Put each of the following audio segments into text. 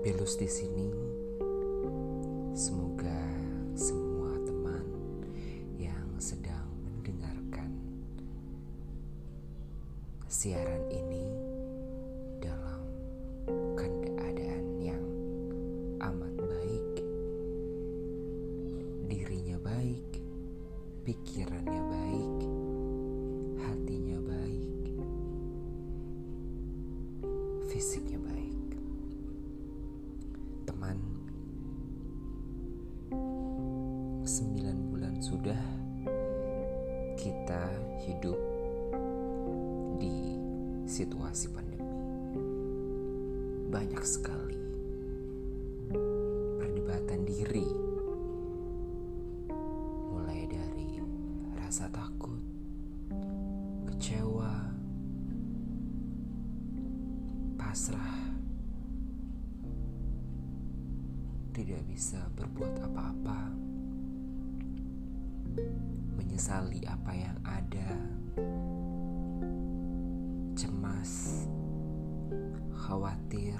terus di sini. Semoga semua teman yang sedang mendengarkan siaran ini dalam keadaan yang amat baik, dirinya baik, pikirannya baik, hatinya baik, fisiknya baik. Sudah kita hidup di situasi pandemi. Banyak sekali perdebatan diri, mulai dari rasa takut, kecewa, pasrah, tidak bisa berbuat apa-apa, menyesali apa yang ada, cemas, khawatir,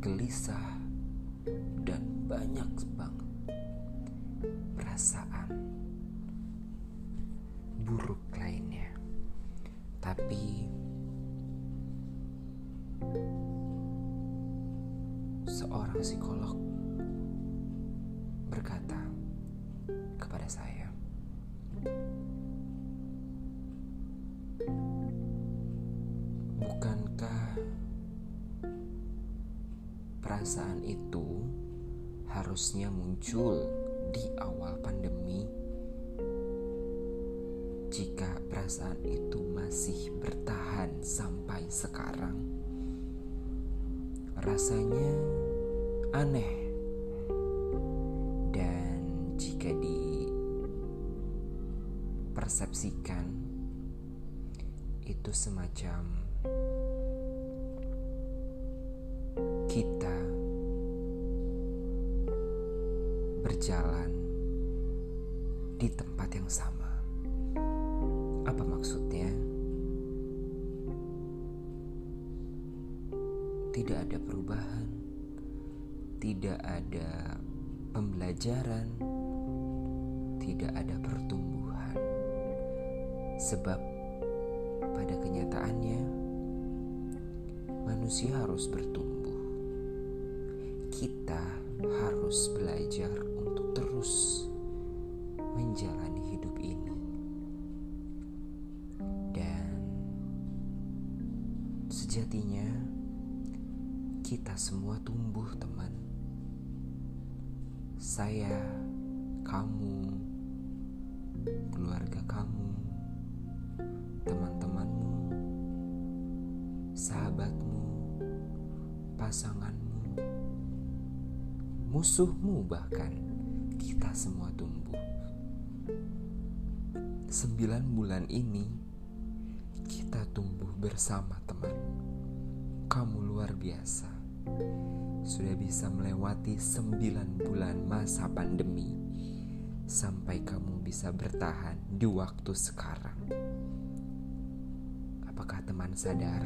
gelisah, dan banyak banget perasaan buruk lainnya. Tapi seorang psikolog berkata kepada saya, "Bukankah perasaan itu harusnya muncul di awal pandemi?" Jika perasaan itu masih bertahan sampai sekarang, rasanya aneh. Dipersepsikan, itu semacam kita berjalan di tempat yang sama. Apa maksudnya? Tidak ada perubahan, tidak ada pembelajaran, tidak ada pertumbuhan. Sebab pada kenyataannya manusia harus bertumbuh. Kita harus belajar untuk terus menjalani hidup ini. Dan sejatinya kita semua tumbuh, teman. Saya, kamu, keluarga kamu, teman-temanmu, sahabatmu, pasanganmu, musuhmu bahkan kita semua tumbuh. Sembilan bulan ini kita tumbuh bersama teman. Kamu luar biasa. Sudah bisa melewati sembilan bulan masa pandemi sampai kamu bisa bertahan di waktu sekarang. Apakah teman sadar?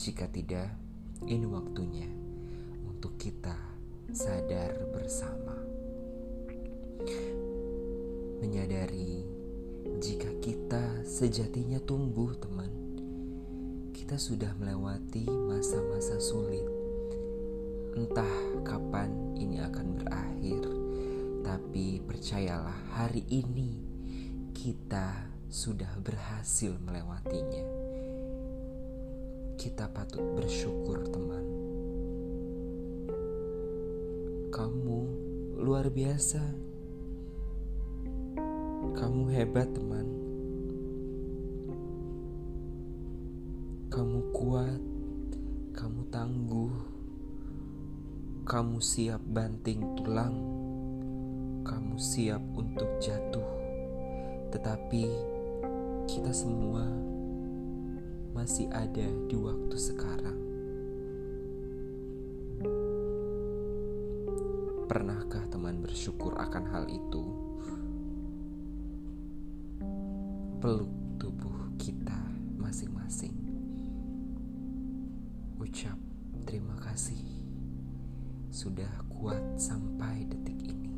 Jika tidak, ini waktunya untuk kita sadar bersama. Menyadari jika kita sejatinya tumbuh, teman. Kita sudah melewati masa-masa sulit. Entah kapan ini akan berakhir, tapi percayalah, hari ini kita sudah berhasil melewatinya. Kita patut bersyukur, teman. Kamu luar biasa. Kamu hebat, teman. Kamu kuat, kamu tangguh, kamu siap banting tulang, kamu siap untuk jatuh, tetapi kita semua masih ada di waktu sekarang. Pernahkah teman bersyukur akan hal itu? Peluk tubuh kita masing-masing. mengucap terima kasih sudah kuat sampai detik ini.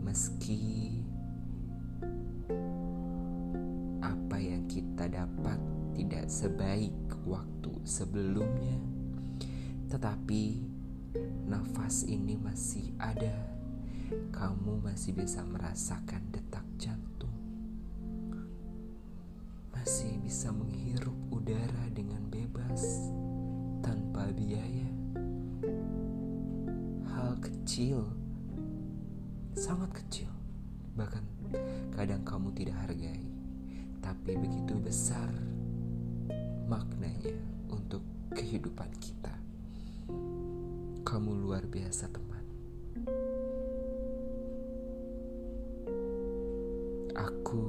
Meski apa yang kita dapat tidak sebaik waktu sebelumnya, tetapi nafas ini masih ada. Kamu masih bisa merasakan detak jantung, masih bisa menghirup udara dengan bebas tanpa biaya. Kecil, sangat kecil, bahkan kadang kamu tidak hargai, tapi begitu besar maknanya untuk kehidupan kita. Kamu luar biasa, teman. Aku